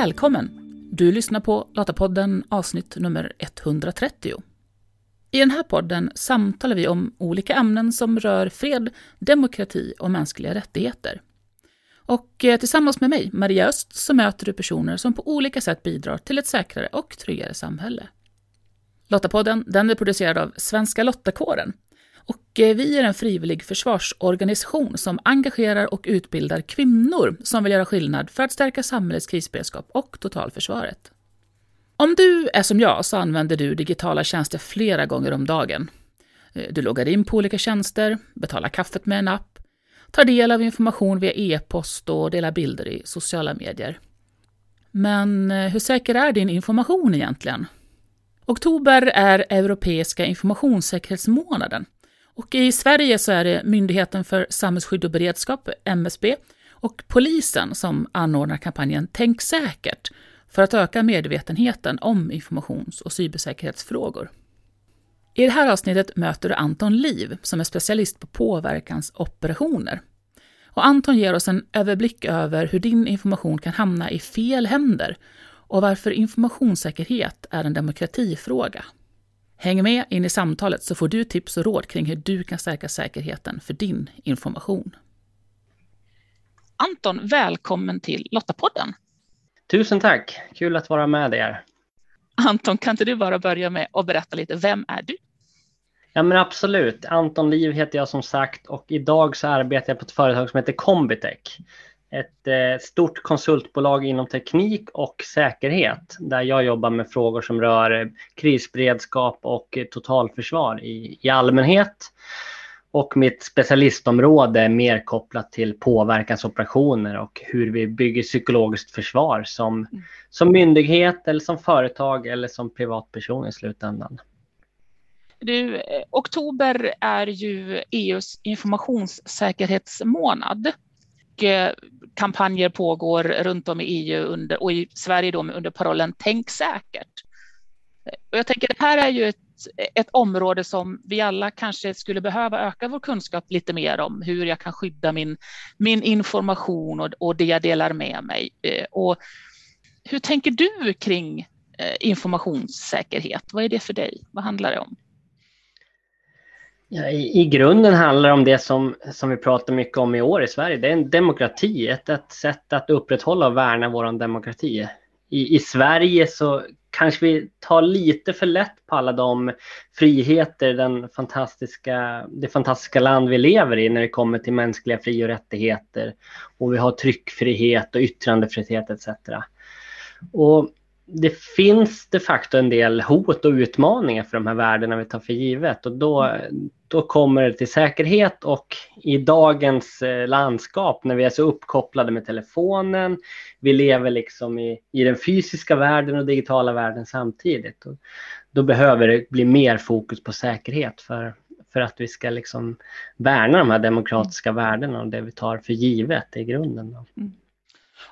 Välkommen! Du lyssnar på Datapodden avsnitt nummer 130. I den här podden samtalar vi om olika ämnen som rör fred, demokrati och mänskliga rättigheter. Och eh, tillsammans med mig, Maria Öst, så möter du personer som på olika sätt bidrar till ett säkrare och tryggare samhälle. Lottapodden den är producerad av Svenska Lottakåren. Och eh, vi är en frivillig försvarsorganisation som engagerar och utbildar kvinnor som vill göra skillnad för att stärka samhällets krisberedskap och totalförsvaret. Om du är som jag så använder du digitala tjänster flera gånger om dagen. Eh, du loggar in på olika tjänster, betalar kaffet med en app, tar del av information via e-post och delar bilder i sociala medier. Men eh, hur säker är din information egentligen? Oktober är Europeiska informationssäkerhetsmånaden. Och I Sverige så är det Myndigheten för samhällsskydd och beredskap, MSB, och polisen som anordnar kampanjen Tänk säkert för att öka medvetenheten om informations och cybersäkerhetsfrågor. I det här avsnittet möter du Anton Liv som är specialist på påverkansoperationer. Och Anton ger oss en överblick över hur din information kan hamna i fel händer och varför informationssäkerhet är en demokratifråga. Häng med in i samtalet så får du tips och råd kring hur du kan stärka säkerheten för din information. Anton, välkommen till Lottapodden. Tusen tack, kul att vara med er. Anton, kan inte du bara börja med att berätta lite, vem är du? Ja men absolut, Anton Liv heter jag som sagt och idag så arbetar jag på ett företag som heter Combitech ett eh, stort konsultbolag inom teknik och säkerhet där jag jobbar med frågor som rör eh, krisberedskap och eh, totalförsvar i, i allmänhet. Och mitt specialistområde är mer kopplat till påverkansoperationer och hur vi bygger psykologiskt försvar som, mm. som myndighet eller som företag eller som privatperson i slutändan. Du, oktober är ju EUs informationssäkerhetsmånad kampanjer pågår runt om i EU under, och i Sverige då under parollen Tänk säkert. Och jag tänker det här är ju ett, ett område som vi alla kanske skulle behöva öka vår kunskap lite mer om hur jag kan skydda min, min information och, och det jag delar med mig. Eh, och hur tänker du kring eh, informationssäkerhet? Vad är det för dig? Vad handlar det om? Ja, i, I grunden handlar det om det som, som vi pratar mycket om i år i Sverige. Det är en demokrati, ett, ett sätt att upprätthålla och värna vår demokrati. I, I Sverige så kanske vi tar lite för lätt på alla de friheter, den fantastiska, det fantastiska land vi lever i när det kommer till mänskliga fri och rättigheter. Och vi har tryckfrihet och yttrandefrihet etc. Och det finns de facto en del hot och utmaningar för de här värdena vi tar för givet och då, då kommer det till säkerhet och i dagens eh, landskap när vi är så uppkopplade med telefonen, vi lever liksom i, i den fysiska världen och digitala världen samtidigt. Och då behöver det bli mer fokus på säkerhet för, för att vi ska liksom värna de här demokratiska värdena och det vi tar för givet i grunden. Mm.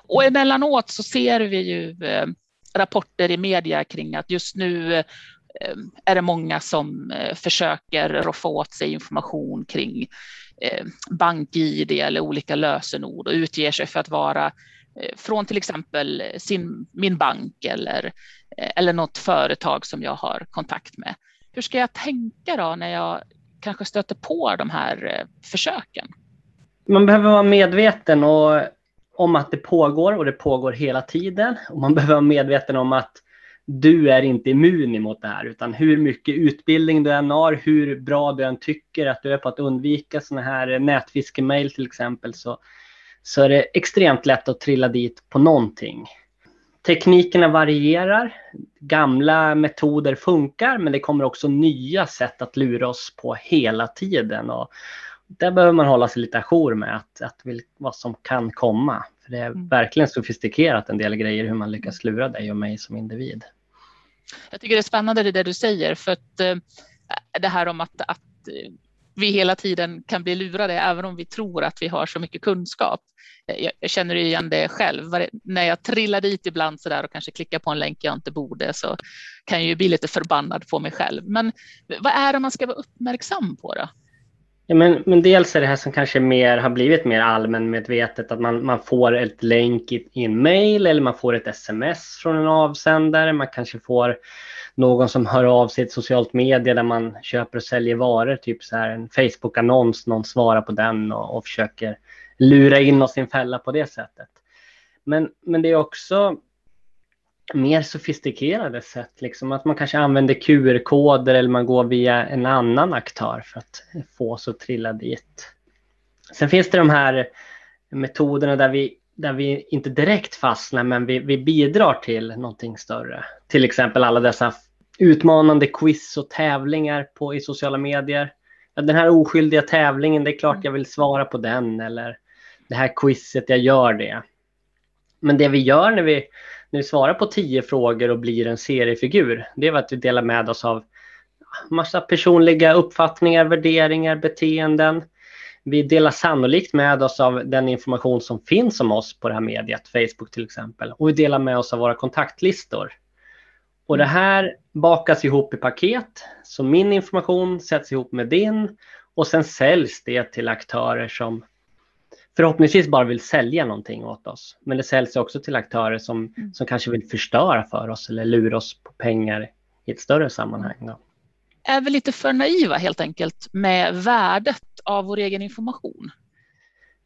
Och emellanåt så ser vi ju eh, rapporter i media kring att just nu eh, Ehm, är det många som eh, försöker roffa åt sig information kring eh, bank-id eller olika lösenord och utger sig för att vara eh, från till exempel sin, min bank eller, eller något företag som jag har kontakt med. Hur ska jag tänka då när jag kanske stöter på de här försöken? Man behöver vara medveten och om att det pågår och det pågår hela tiden. Och man behöver vara medveten om att du är inte immun emot det här, utan hur mycket utbildning du än har, hur bra du än tycker att du är på att undvika sådana här nätfiskemail till exempel, så, så är det extremt lätt att trilla dit på någonting. Teknikerna varierar, gamla metoder funkar, men det kommer också nya sätt att lura oss på hela tiden. Och, där behöver man hålla sig lite ajour med att, att vad som kan komma. För det är mm. verkligen sofistikerat en del grejer hur man lyckas lura dig och mig som individ. Jag tycker det är spännande det du säger för att eh, det här om att, att eh, vi hela tiden kan bli lurade även om vi tror att vi har så mycket kunskap. Eh, jag, jag känner igen det själv. När jag trillar dit ibland så där och kanske klickar på en länk jag inte borde så kan jag ju bli lite förbannad på mig själv. Men vad är det man ska vara uppmärksam på då? Ja, men, men dels är det här som kanske mer, har blivit mer allmänmedvetet att man, man får ett länk i, i en mail eller man får ett sms från en avsändare. Man kanske får någon som hör av sig i ett socialt media där man köper och säljer varor, typ så här en Facebook-annons, någon svarar på den och, och försöker lura in oss i en fälla på det sättet. Men, men det är också mer sofistikerade sätt, liksom att man kanske använder QR-koder eller man går via en annan aktör för att få oss att trilla dit. Sen finns det de här metoderna där vi, där vi inte direkt fastnar men vi, vi bidrar till någonting större. Till exempel alla dessa utmanande quiz och tävlingar på, i sociala medier. Den här oskyldiga tävlingen, det är klart jag vill svara på den eller det här quizet, jag gör det. Men det vi gör när vi, när vi svarar på tio frågor och blir en seriefigur, det är att vi delar med oss av massa personliga uppfattningar, värderingar, beteenden. Vi delar sannolikt med oss av den information som finns om oss på det här mediet, Facebook till exempel. Och vi delar med oss av våra kontaktlistor. Och det här bakas ihop i paket. Så min information sätts ihop med din och sen säljs det till aktörer som förhoppningsvis bara vill sälja någonting åt oss. Men det säljs också till aktörer som, mm. som kanske vill förstöra för oss eller lura oss på pengar i ett större sammanhang. Då. Är vi lite för naiva helt enkelt med värdet av vår egen information?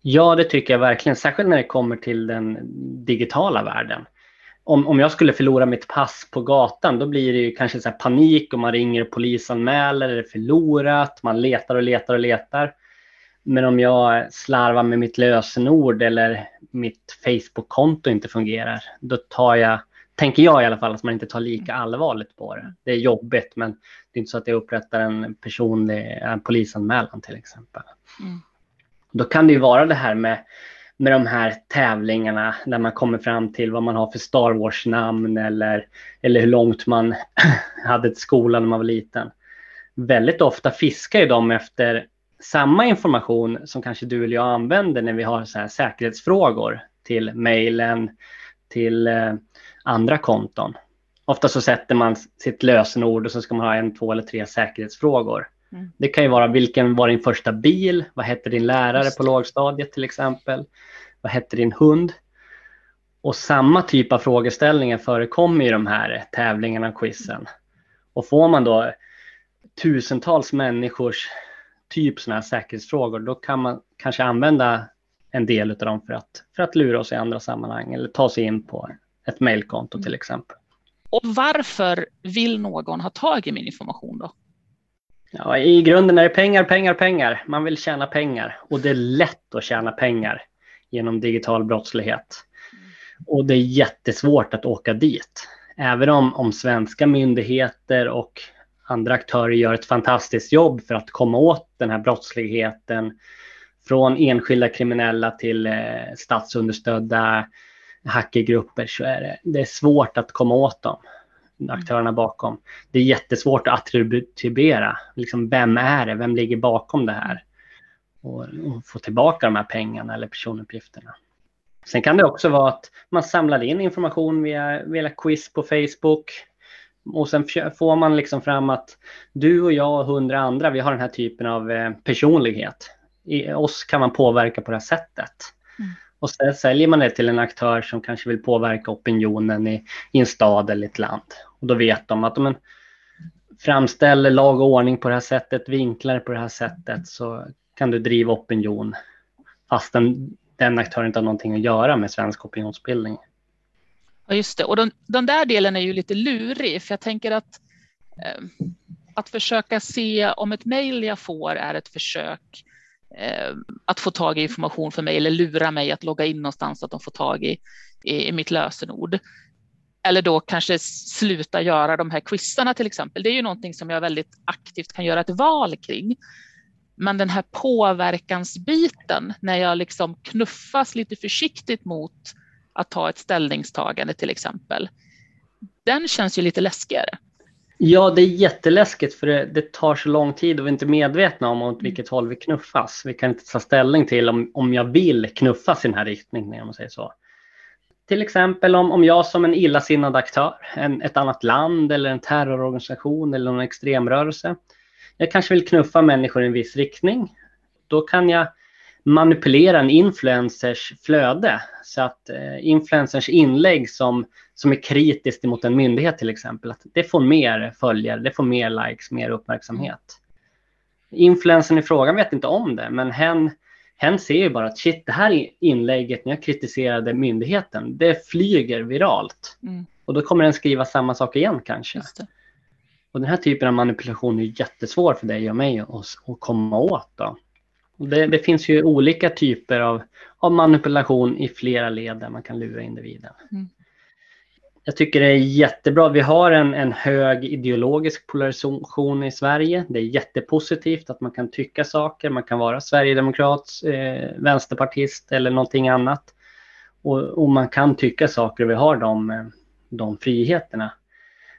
Ja, det tycker jag verkligen, särskilt när det kommer till den digitala världen. Om, om jag skulle förlora mitt pass på gatan, då blir det kanske så panik och man ringer och polisanmäler, är det förlorat, man letar och letar och letar. Men om jag slarvar med mitt lösenord eller mitt Facebook-konto inte fungerar, då tar jag, tänker jag i alla fall, att man inte tar lika allvarligt på det. Det är jobbigt, men det är inte så att jag upprättar en personlig en polisanmälan till exempel. Mm. Då kan det ju vara det här med, med de här tävlingarna där man kommer fram till vad man har för Star Wars-namn eller, eller hur långt man hade till skolan när man var liten. Väldigt ofta fiskar ju de efter samma information som kanske du eller jag använder när vi har så här säkerhetsfrågor till mejlen, till eh, andra konton. Ofta så sätter man sitt lösenord och så ska man ha en, två eller tre säkerhetsfrågor. Mm. Det kan ju vara vilken var din första bil? Vad hette din lärare på lågstadiet till exempel? Vad hette din hund? Och samma typ av frågeställningar förekommer i de här tävlingarna och quizen. Och får man då tusentals människors typ sådana här säkerhetsfrågor, då kan man kanske använda en del av dem för att, för att lura oss i andra sammanhang eller ta sig in på ett mejlkonto till exempel. Och varför vill någon ha tag i min information då? Ja, I grunden är det pengar, pengar, pengar. Man vill tjäna pengar och det är lätt att tjäna pengar genom digital brottslighet. Och det är jättesvårt att åka dit. Även om, om svenska myndigheter och andra aktörer gör ett fantastiskt jobb för att komma åt den här brottsligheten. Från enskilda kriminella till eh, statsunderstödda hackergrupper så är det, det är svårt att komma åt dem, aktörerna bakom. Det är jättesvårt att attribuera, liksom, vem är det, vem ligger bakom det här? Och, och få tillbaka de här pengarna eller personuppgifterna. Sen kan det också vara att man samlar in information via, via quiz på Facebook och sen får man liksom fram att du och jag och hundra andra, vi har den här typen av eh, personlighet. I oss kan man påverka på det här sättet. Mm. Och sen säljer man det till en aktör som kanske vill påverka opinionen i, i en stad eller ett land. Och då vet de att om man framställer lag och ordning på det här sättet, vinklar på det här sättet så kan du driva opinion fastän den aktören inte har någonting att göra med svensk opinionsbildning. Ja, just det. Och den, den, där delen är ju lite lurig, för jag tänker att eh, att försöka se om ett mejl jag får är ett försök eh, att få tag i information för mig eller lura mig att logga in någonstans så att de får tag i, i, i mitt lösenord. Eller då kanske sluta göra de här quizarna till exempel. Det är ju någonting som jag väldigt aktivt kan göra ett val kring. Men den här påverkansbiten när jag liksom knuffas lite försiktigt mot att ta ett ställningstagande till exempel. Den känns ju lite läskigare. Ja, det är jätteläskigt för det, det, tar så lång tid och vi är inte medvetna om åt vilket håll vi knuffas. Vi kan inte ta ställning till om, om jag vill knuffas i den här riktningen, om man säger så. Till exempel om, om jag som en illasinnad aktör, en, ett annat land eller en terrororganisation eller någon extremrörelse, jag kanske vill knuffa människor i en viss riktning. då kan jag manipulera en influencers flöde. Så att eh, influencers inlägg som, som är kritiskt mot en myndighet till exempel, att det får mer följare, det får mer likes, mer uppmärksamhet. Influencern i frågan vet inte om det, men hen, hen ser ju bara att shit, det här inlägget när jag kritiserade myndigheten, det flyger viralt. Mm. Och då kommer den skriva samma sak igen kanske. Och den här typen av manipulation är jättesvår för dig och mig att, att komma åt. Då. Det, det, finns ju olika typer av, av, manipulation i flera led där man kan lura individen. Mm. Jag tycker det är jättebra. Vi har en, en hög ideologisk polarisation i Sverige. Det är jättepositivt att man kan tycka saker. Man kan vara sverigedemokrat, eh, vänsterpartist eller någonting annat. Och, och, man kan tycka saker och vi har de, de friheterna.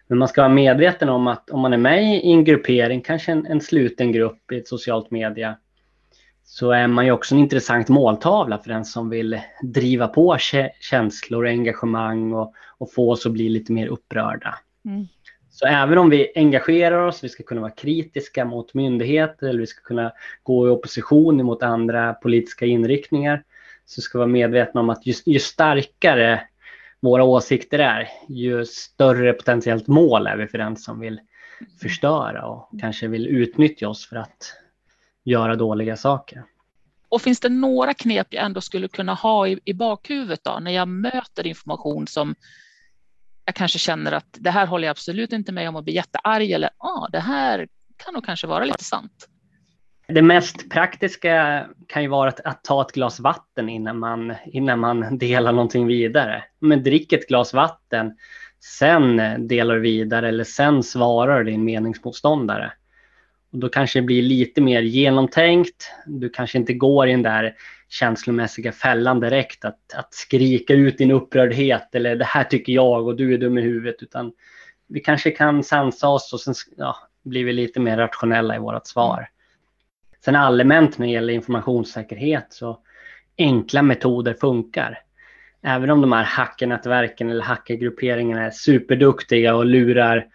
Men man ska vara medveten om att om man är med i en gruppering, kanske en, en sluten grupp i ett socialt media, så är man ju också en intressant måltavla för den som vill driva på känslor och engagemang och, och få oss att bli lite mer upprörda. Mm. Så även om vi engagerar oss, vi ska kunna vara kritiska mot myndigheter eller vi ska kunna gå i opposition mot andra politiska inriktningar, så ska vi vara medvetna om att ju, ju starkare våra åsikter är, ju större potentiellt mål är vi för den som vill förstöra och kanske vill utnyttja oss för att göra dåliga saker. Och finns det några knep jag ändå skulle kunna ha i, i bakhuvudet då när jag möter information som jag kanske känner att det här håller jag absolut inte med om och blir jättearg eller ah, det här kan nog kanske vara lite sant. Det mest praktiska kan ju vara att, att, ta ett glas vatten innan man, innan man delar någonting vidare. Men drick ett glas vatten, sen delar du vidare eller sen svarar din meningsmotståndare. Och då kanske det blir lite mer genomtänkt. Du kanske inte går i den där känslomässiga fällan direkt att, att skrika ut din upprördhet eller det här tycker jag och du är dum i huvudet utan vi kanske kan sansa oss och sen ja, blir vi lite mer rationella i vårt svar. Sen allmänt när det gäller informationssäkerhet så enkla metoder funkar. Även om de här hackernätverken eller hackergrupperingarna är superduktiga och lurar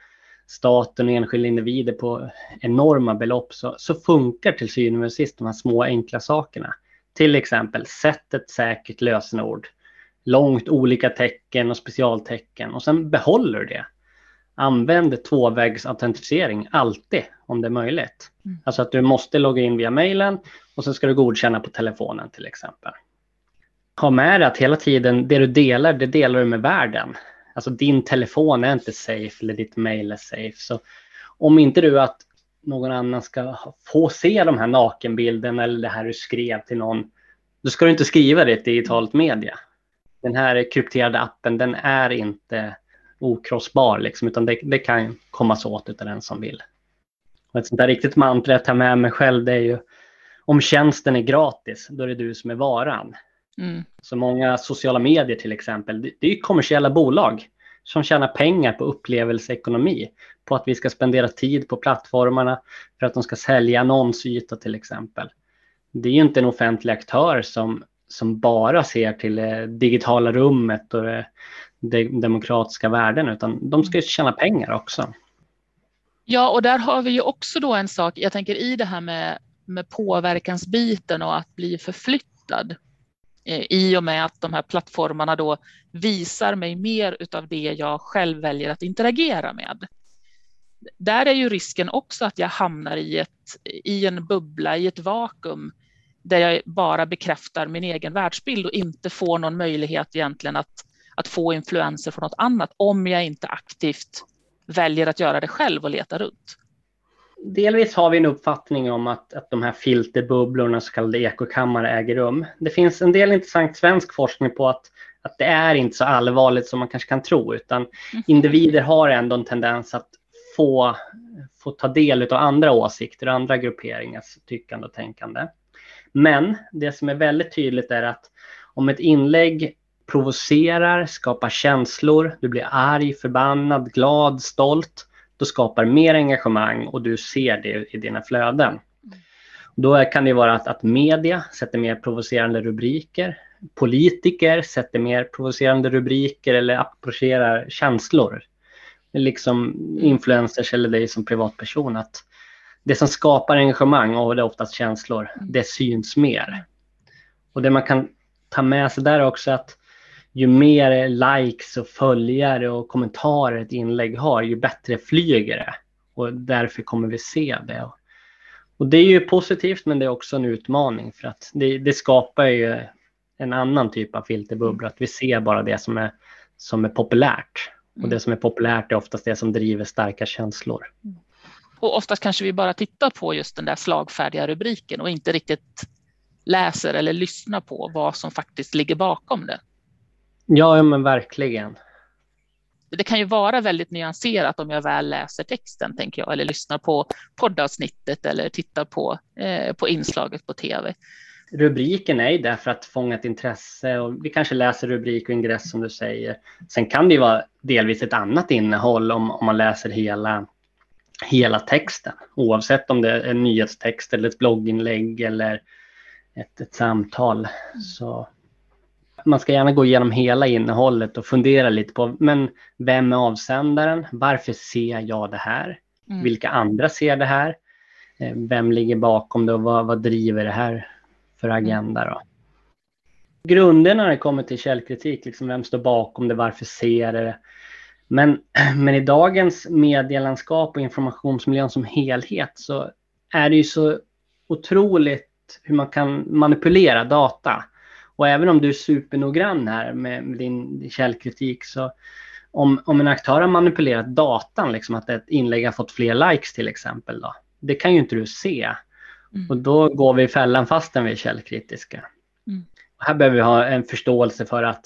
staten och enskilda individer på enorma belopp så, så funkar till syvende och sist de här små enkla sakerna. Till exempel, sätt ett säkert lösenord. Långt olika tecken och specialtecken och sen behåller du det. Använd tvåvägsautentisering alltid om det är möjligt. Mm. Alltså att du måste logga in via mejlen och sen ska du godkänna på telefonen till exempel. Ha med dig att hela tiden det du delar, det delar du med världen. Alltså din telefon är inte safe eller ditt mail är safe. Så om inte du att någon annan ska få se de här nakenbilderna eller det här du skrev till någon, då ska du inte skriva det i ett digitalt media. Den här krypterade appen, den är inte okrossbar, liksom, utan det, det kan kommas åt av den som vill. Och ett sånt där riktigt mantra jag tar med mig själv, det är ju om tjänsten är gratis, då är det du som är varan. Mm. Så många sociala medier till exempel, det, är kommersiella bolag som tjänar pengar på upplevelseekonomi. På att vi ska spendera tid på plattformarna för att de ska sälja annonsyta till exempel. Det är ju inte en offentlig aktör som, som bara ser till det digitala rummet och det, det demokratiska värden utan de ska ju tjäna pengar också. Ja, och där har vi ju också då en sak, jag tänker i det här med, med påverkansbiten och att bli förflyttad. Eh, I och med att de här plattformarna då visar mig mer utav det jag själv väljer att interagera med. Där är ju risken också att jag hamnar i, ett, i en bubbla, i ett vakuum där jag bara bekräftar min egen världsbild och inte får någon möjlighet egentligen att, att få influenser från något annat om jag inte aktivt väljer att göra det själv och leta runt delvis har vi en uppfattning om att, att de här filterbubblorna, så kallade ekokammare, äger rum. Det finns en del intressant svensk forskning på att, att det är inte så allvarligt som man kanske kan tro, utan mm. individer har ändå en tendens att få, få ta del av andra åsikter och andra grupperingars tyckande och tänkande. Men det som är väldigt tydligt är att om ett inlägg provocerar, skapar känslor, du blir arg, förbannad, glad, stolt, då skapar mer engagemang och du ser det i dina flöden. Då kan det vara att, att media sätter mer provocerande rubriker. Politiker sätter mer provocerande rubriker eller approcherar känslor. Liksom influencers eller dig som privatperson. Att det som skapar engagemang, och det är oftast känslor, det syns mer. Och det man kan ta med sig där också att ju mer likes och följare och kommentarer ett inlägg har, ju bättre flyger det. Och därför kommer vi se det. Och det är ju positivt, men det är också en utmaning för att det, det skapar ju en annan typ av filterbubbla. Att vi ser bara det som är, som är populärt. Och det mm. som är populärt är oftast det som driver starka känslor. Mm. Och oftast kanske vi bara tittar på just den där slagfärdiga rubriken och inte riktigt läser eller lyssnar på vad som faktiskt ligger bakom det. Ja, ja men verkligen. Det kan ju vara väldigt nyanserat om jag väl läser texten, tänker jag, eller lyssnar på poddavsnittet eller tittar på, eh, på inslaget på tv. Rubriken är ju där för att fånga ett intresse och vi kanske läser rubrik och ingress som du säger. Sen kan det ju vara delvis ett annat innehåll om, om man läser hela, hela texten, oavsett om det är en nyhetstext eller ett blogginlägg eller ett, ett samtal. Så man ska gärna gå igenom hela innehållet och fundera lite på men vem är avsändaren? Varför ser jag det här? Mm. Vilka andra ser det här? Eh, vem ligger bakom det och vad, vad driver det här för agenda? Då? Grunden när det kommer till källkritik, liksom vem står bakom det, varför ser det? Men, men i dagens medielandskap och informationsmiljön som helhet så är det ju så otroligt hur man kan manipulera data. Och även om du är supernoggrann här med, din källkritik så om, om en aktör har manipulerat datan, liksom att ett inlägg har fått fler likes till exempel, då, det kan ju inte du se. Mm. Och då går vi i fällan fastän vi är källkritiska. Mm. här behöver vi ha en förståelse för att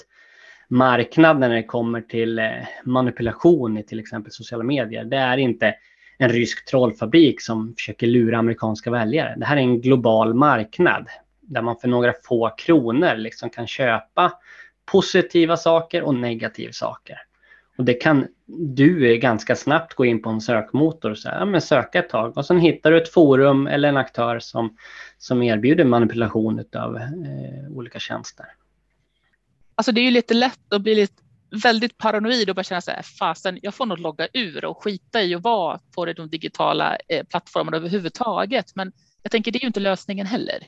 marknaden när det kommer till eh, manipulation i till exempel sociala medier, det är inte en rysk trollfabrik som försöker lura amerikanska väljare. Det här är en global marknad där man för några få kronor liksom kan köpa positiva saker och negativa saker. Och det kan du ganska snabbt gå in på en sökmotor och säga, ja, men söka ett tag och sen hittar du ett forum eller en aktör som, som erbjuder manipulation av eh, olika tjänster. Alltså det är ju lite lätt att bli lite väldigt paranoid och bara känna så här, fasen, jag får nog logga ur och skita i att vara på de digitala eh, plattformarna överhuvudtaget. Men jag tänker, det är ju inte lösningen heller.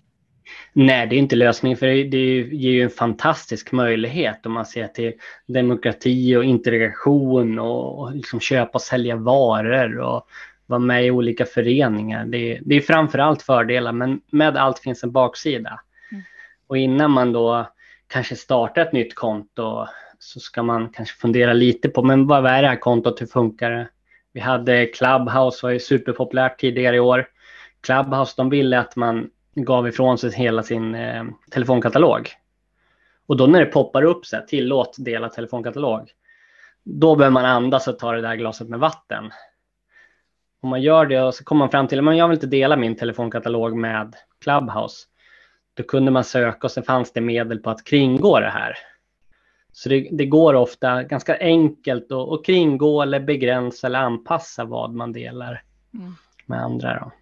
Nej, det är inte lösningen för det ger ju en fantastisk möjlighet om man ser till demokrati och integration och liksom köpa och sälja varor och vara med i olika föreningar. Det är, det är framför allt fördelar, men med allt finns en baksida. Mm. Och innan man då kanske startar ett nytt konto så ska man kanske fundera lite på, men vad är det här kontot, hur funkar det? Vi hade Clubhouse, var ju superpopulärt tidigare i år. Clubhouse, de ville att man gav ifrån sig hela sin eh, telefonkatalog. Och då när det poppar upp så här, tillåt dela telefonkatalog, då behöver man andas och ta det där glaset med vatten. Om man gör det och så kommer man fram till att jag vill inte dela min telefonkatalog med Clubhouse. Då kunde man söka och så fanns det medel på att kringgå det här. Så det, det går ofta ganska enkelt att, att kringgå eller begränsa eller anpassa vad man delar mm. med andra. Då.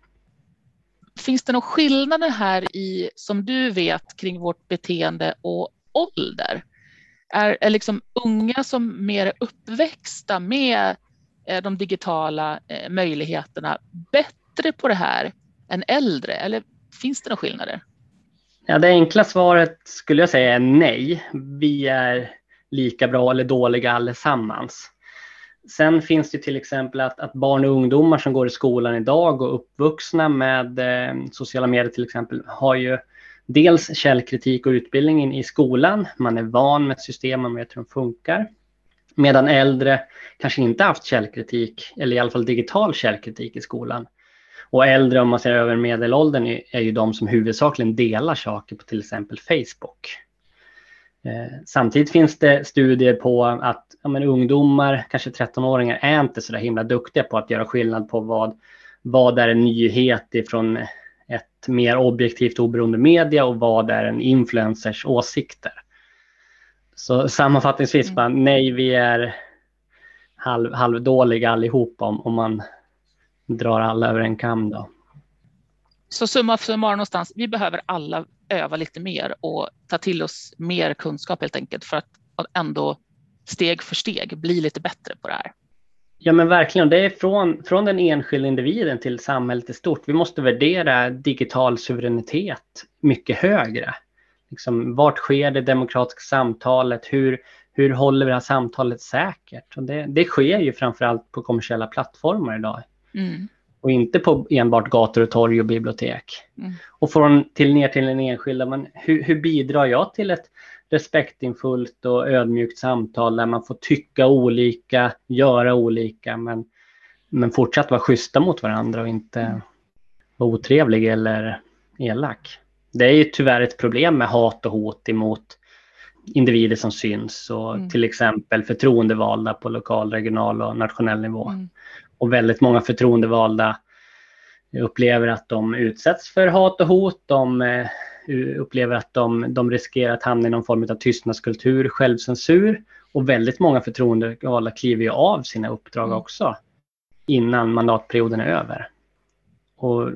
Finns det några skillnader här i, som du vet, kring vårt beteende och ålder? Är, är liksom unga som mer uppväxta med eh, de digitala eh, möjligheterna bättre på det här än äldre? Eller finns det några skillnader? Ja, det enkla svaret skulle jag säga är nej. Vi är lika bra eller dåliga allesammans. Sen finns det till exempel att, att, barn och ungdomar som går i skolan idag och uppvuxna med eh, sociala medier till exempel har ju dels källkritik och utbildningen i skolan. Man är van med systemen och man vet hur de funkar. Medan äldre kanske inte haft källkritik, eller i alla fall digital källkritik i skolan. Och äldre, om man ser över medelåldern, är ju de som huvudsakligen delar saker på till exempel Facebook. Eh, samtidigt finns det studier på att ja, men ungdomar, kanske 13-åringar, är inte så där himla duktiga på att göra skillnad på vad, vad är en nyhet ifrån ett mer objektivt oberoende media och vad är en influencers åsikter. Så sammanfattningsvis, mm. bara, nej, vi är halv, halvdåliga allihopa om, om man drar alla över en kam. Då. Så summa summarum någonstans, vi behöver alla öva lite mer och ta till oss mer kunskap helt enkelt för att ändå steg för steg bli lite bättre på det här. Ja men verkligen, det är från, från den enskilda individen till samhället i stort. Vi måste värdera digital suveränitet mycket högre. Liksom, vart sker det demokratiska samtalet? Hur, hur håller vi det här samtalet säkert? Och det, det sker ju framförallt på kommersiella plattformar idag. Mm. Och inte på enbart gator och torg och bibliotek. Mm. Och från till ner till den enskilda, men hur, hur bidrar jag till ett respektinfullt och ödmjukt samtal där man får tycka olika, göra olika, men, men fortsatt vara schyssta mot varandra och inte mm. vara otrevlig eller elak. Det är ju tyvärr ett problem med hat och hot emot individer som syns och mm. till exempel förtroendevalda på lokal, regional och nationell nivå. Mm. Och väldigt många förtroendevalda upplever att de utsätts för hat och hot. De eh, upplever att de, de riskerar att hamna i någon form av tystnadskultur, självcensur. Och väldigt många förtroendevalda kliver ju av sina uppdrag mm. också innan mandatperioden är över. Och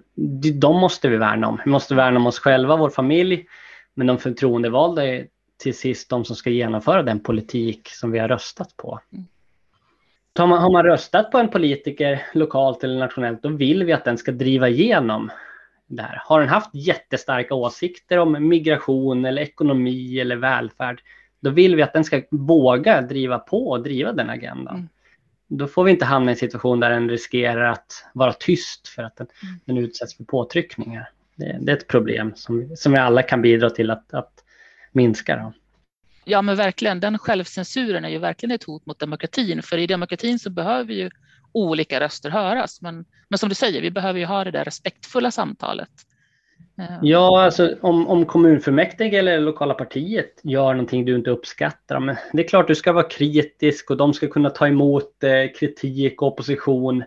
de måste vi värna om. Vi måste värna om oss själva, vår familj, men de förtroendevalda är till sist de som ska genomföra den politik som vi har röstat på. Har man, har man röstat på en politiker lokalt eller nationellt, då vill vi att den ska driva igenom det här. Har den haft jättestarka åsikter om migration eller ekonomi eller välfärd, då vill vi att den ska våga driva på och driva den agendan. Mm. Då får vi inte hamna i en situation där den riskerar att vara tyst för att den, mm. den utsätts för påtryckningar. Det, det, är ett problem som, som vi alla kan bidra till att, att minska. Då. Ja, men verkligen. Den självcensuren är ju verkligen ett hot mot demokratin. För i demokratin så behöver ju olika röster höras. Men, men som du säger, vi behöver ju ha det där respektfulla samtalet. Eh. Ja, alltså om, om kommunfullmäktige eller lokala partiet gör någonting du inte uppskattar, men det är klart du ska vara kritisk och de ska kunna ta emot eh, kritik och opposition.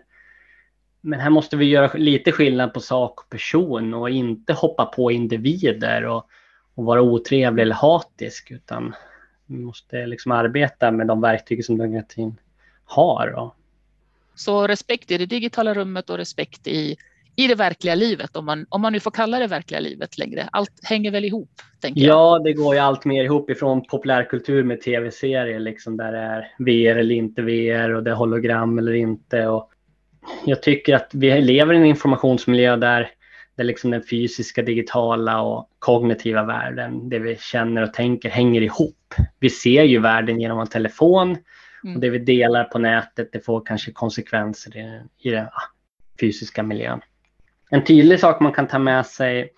Men här måste vi göra lite skillnad på sak och person och inte hoppa på individer och, och vara otrevlig eller hatisk, utan vi måste liksom arbeta med de verktyg som demokratin har. Och... Så respekt i det digitala rummet och respekt i, i det verkliga livet, om man, om man nu får kalla det verkliga livet längre. Allt hänger väl ihop? Tänker jag. Ja, det går ju allt mer ihop ifrån populärkultur med tv-serier, liksom där det är VR eller inte VR och det är hologram eller inte. Och jag tycker att vi lever i en informationsmiljö där där liksom den fysiska, digitala och kognitiva världen, det vi känner och tänker hänger ihop. Vi ser ju världen genom en telefon mm. och det vi delar på nätet det får kanske konsekvenser i, i den fysiska miljön. En tydlig sak man kan ta med sig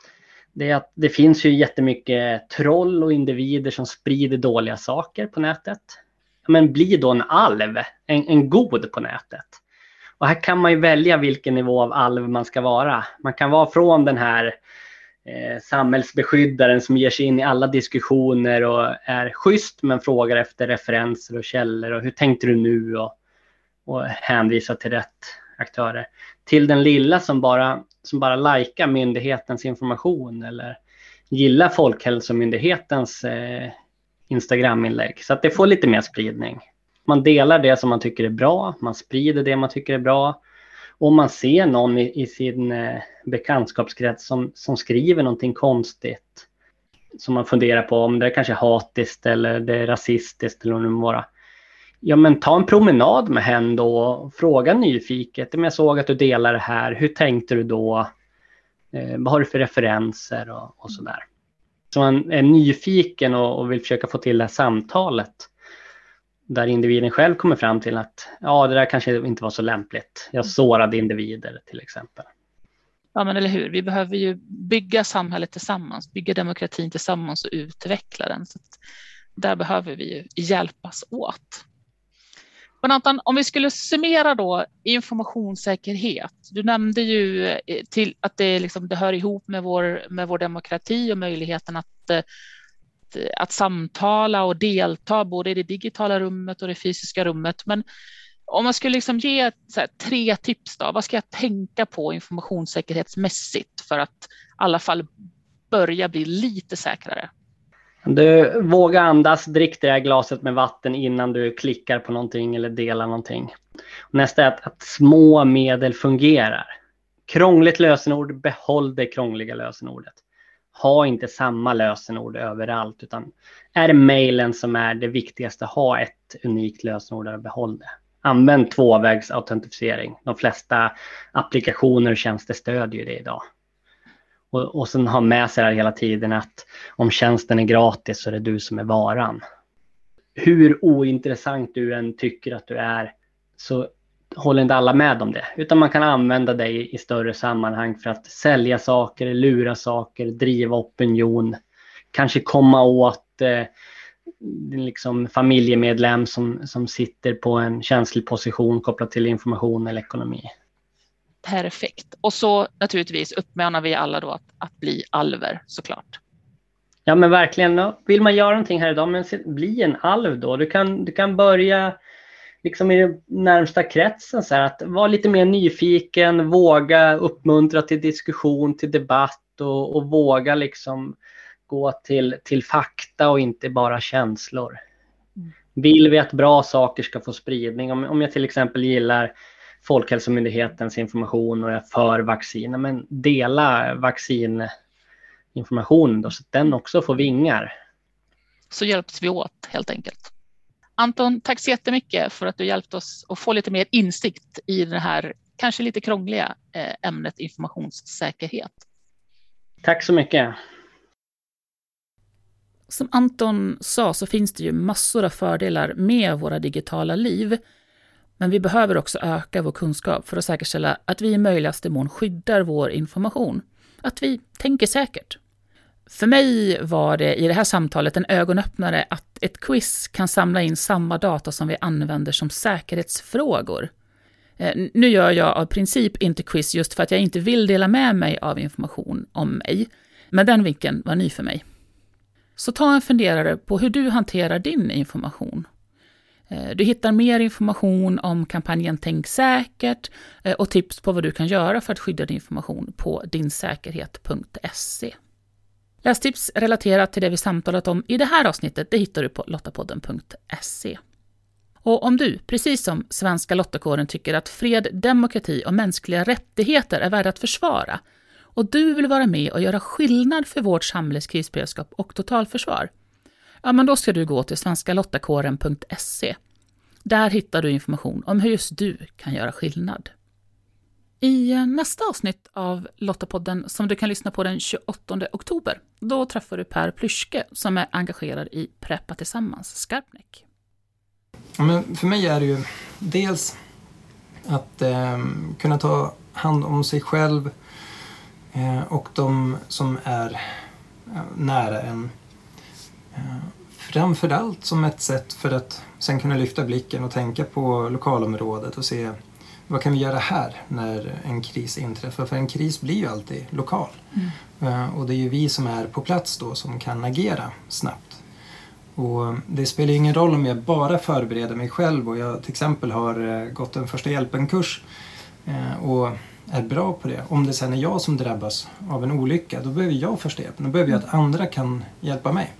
det är att det finns ju jättemycket troll och individer som sprider dåliga saker på nätet. Men bli då en alv, en, en god på nätet. Och här kan man ju välja vilken nivå av alv man ska vara. Man kan vara från den här eh, samhällsbeskyddaren som ger sig in i alla diskussioner och är schysst men frågar efter referenser och källor och hur tänkte du nu och, och hänvisar till rätt aktörer. Till den lilla som bara, som bara likar myndighetens information eller gillar Folkhälsomyndighetens eh, Instagram-inlägg så att det får lite mer spridning. Man delar det som man tycker är bra, man sprider det man tycker är bra. Om man ser någon i, i sin eh, bekantskapskrets som, som skriver någonting konstigt som man funderar på om det är kanske är hatiskt eller det är rasistiskt eller vad det vara. Ja men ta en promenad med henne då och fråga nyfiket. Men jag såg att du delar det här, hur tänkte du då? Eh, vad har du för referenser och, och sådär. Så man är nyfiken och, och vill försöka få till det här samtalet där individen själv kommer fram till att ja, det där kanske inte var så lämpligt. Jag sårade individer till exempel. Ja, men eller hur. Vi behöver ju bygga samhället tillsammans, bygga demokratin tillsammans och utveckla den. Så där behöver vi ju hjälpas åt. Men Anton, om vi skulle summera då informationssäkerhet. Du nämnde ju eh, till att det, liksom, det hör ihop med vår, med vår demokrati och möjligheten att eh, att samtala och delta både i det digitala rummet och det fysiska rummet. Men om man skulle liksom ge här, tre tips, då, vad ska jag tänka på informationssäkerhetsmässigt för att i alla fall börja bli lite säkrare? Du, våga andas, drick det här glaset med vatten innan du klickar på någonting eller delar någonting. Nästa är att, att små medel fungerar. Krångligt lösenord, behåll det krångliga lösenordet ha inte samma lösenord överallt utan är det mejlen som är det viktigaste, ha ett unikt lösenord och behåll det. använd tvåvägsautentisering. De flesta applikationer och tjänster stödjer ju det idag. Och, och sen ha med sig det här hela tiden att om tjänsten är gratis så är det du som är varan. Hur ointressant du än tycker att du är så håller inte alla med om det, utan man kan använda dig i större sammanhang för att sälja saker, lura saker, driva opinion, kanske komma åt eh, liksom familjemedlem som, som sitter på en känslig position kopplat till information eller ekonomi. Perfekt. Och så naturligtvis uppmanar vi alla då att, att bli alver såklart. Ja men verkligen. Vill man göra någonting här idag, men bli en alv då. Du kan, du kan börja liksom i den närmsta kretsen så här, att vara lite mer nyfiken, våga uppmuntra till diskussion, till debatt och, och våga liksom gå till, till fakta och inte bara känslor. Mm. Vill vi att bra saker ska få spridning, om, om jag till exempel gillar Folkhälsomyndighetens information och är för vaccin, men dela vaccininformationen då, så att den också får vingar. Så hjälps vi åt helt enkelt. Anton, tack så jättemycket för att du hjälpt oss att få lite mer insikt i det här kanske lite krångliga eh, ämnet informationssäkerhet. Tack så mycket. Som Anton sa så finns det ju massor av fördelar med våra digitala liv. Men vi behöver också öka vår kunskap för att säkerställa att vi i möjligaste mån skyddar vår information. Att vi tänker säkert. För mig var det i det här samtalet en ögonöppnare att ett quiz kan samla in samma data som vi använder som säkerhetsfrågor. Eh, nu gör jag av princip inte quiz just för att jag inte vill dela med mig av information om mig, men den vinkeln var ny för mig. Så ta en funderare på hur du hanterar din information. Eh, du hittar mer information om kampanjen Tänk säkert eh, och tips på vad du kan göra för att skydda din information på dinsäkerhet.se. Lästips relaterat till det vi samtalat om i det här avsnittet det hittar du på lottapodden.se. Och om du, precis som svenska lottakåren, tycker att fred, demokrati och mänskliga rättigheter är värda att försvara och du vill vara med och göra skillnad för vårt samhälles krisberedskap och totalförsvar, ja men då ska du gå till svenskalottakåren.se. Där hittar du information om hur just du kan göra skillnad. I nästa avsnitt av Lottapodden, som du kan lyssna på den 28 oktober, då träffar du Per Plyschke som är engagerad i Preppa Tillsammans Skarpnäck. Men för mig är det ju dels att eh, kunna ta hand om sig själv eh, och de som är eh, nära en. Eh, som ett sätt för att sen kunna lyfta blicken och tänka på lokalområdet och se vad kan vi göra här när en kris inträffar? För en kris blir ju alltid lokal. Mm. Uh, och det är ju vi som är på plats då som kan agera snabbt. Och det spelar ingen roll om jag bara förbereder mig själv och jag till exempel har uh, gått en första hjälpen-kurs uh, och är bra på det. Om det sen är jag som drabbas av en olycka, då behöver jag första hjälpen. Då behöver jag att andra kan hjälpa mig.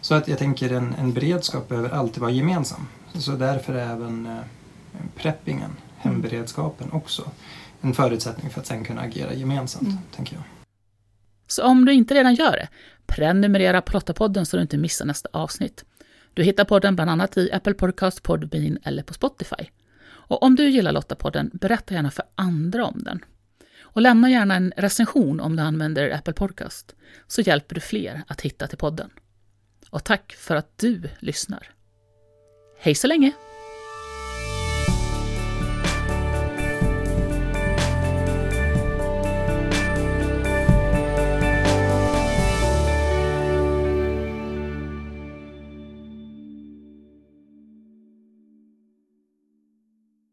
Så att jag tänker en, en beredskap behöver alltid vara gemensam. Så därför är även preppingen hemberedskapen också en förutsättning för att sen kunna agera gemensamt, mm. tänker jag. Så om du inte redan gör det, prenumerera på Lottapodden så du inte missar nästa avsnitt. Du hittar podden bland annat i Apple Podcast, Podbean eller på Spotify. Och om du gillar Lottapodden, berätta gärna för andra om den. Och lämna gärna en recension om du använder Apple Podcast, så hjälper du fler att hitta till podden. Och tack för att du lyssnar. Hej så länge!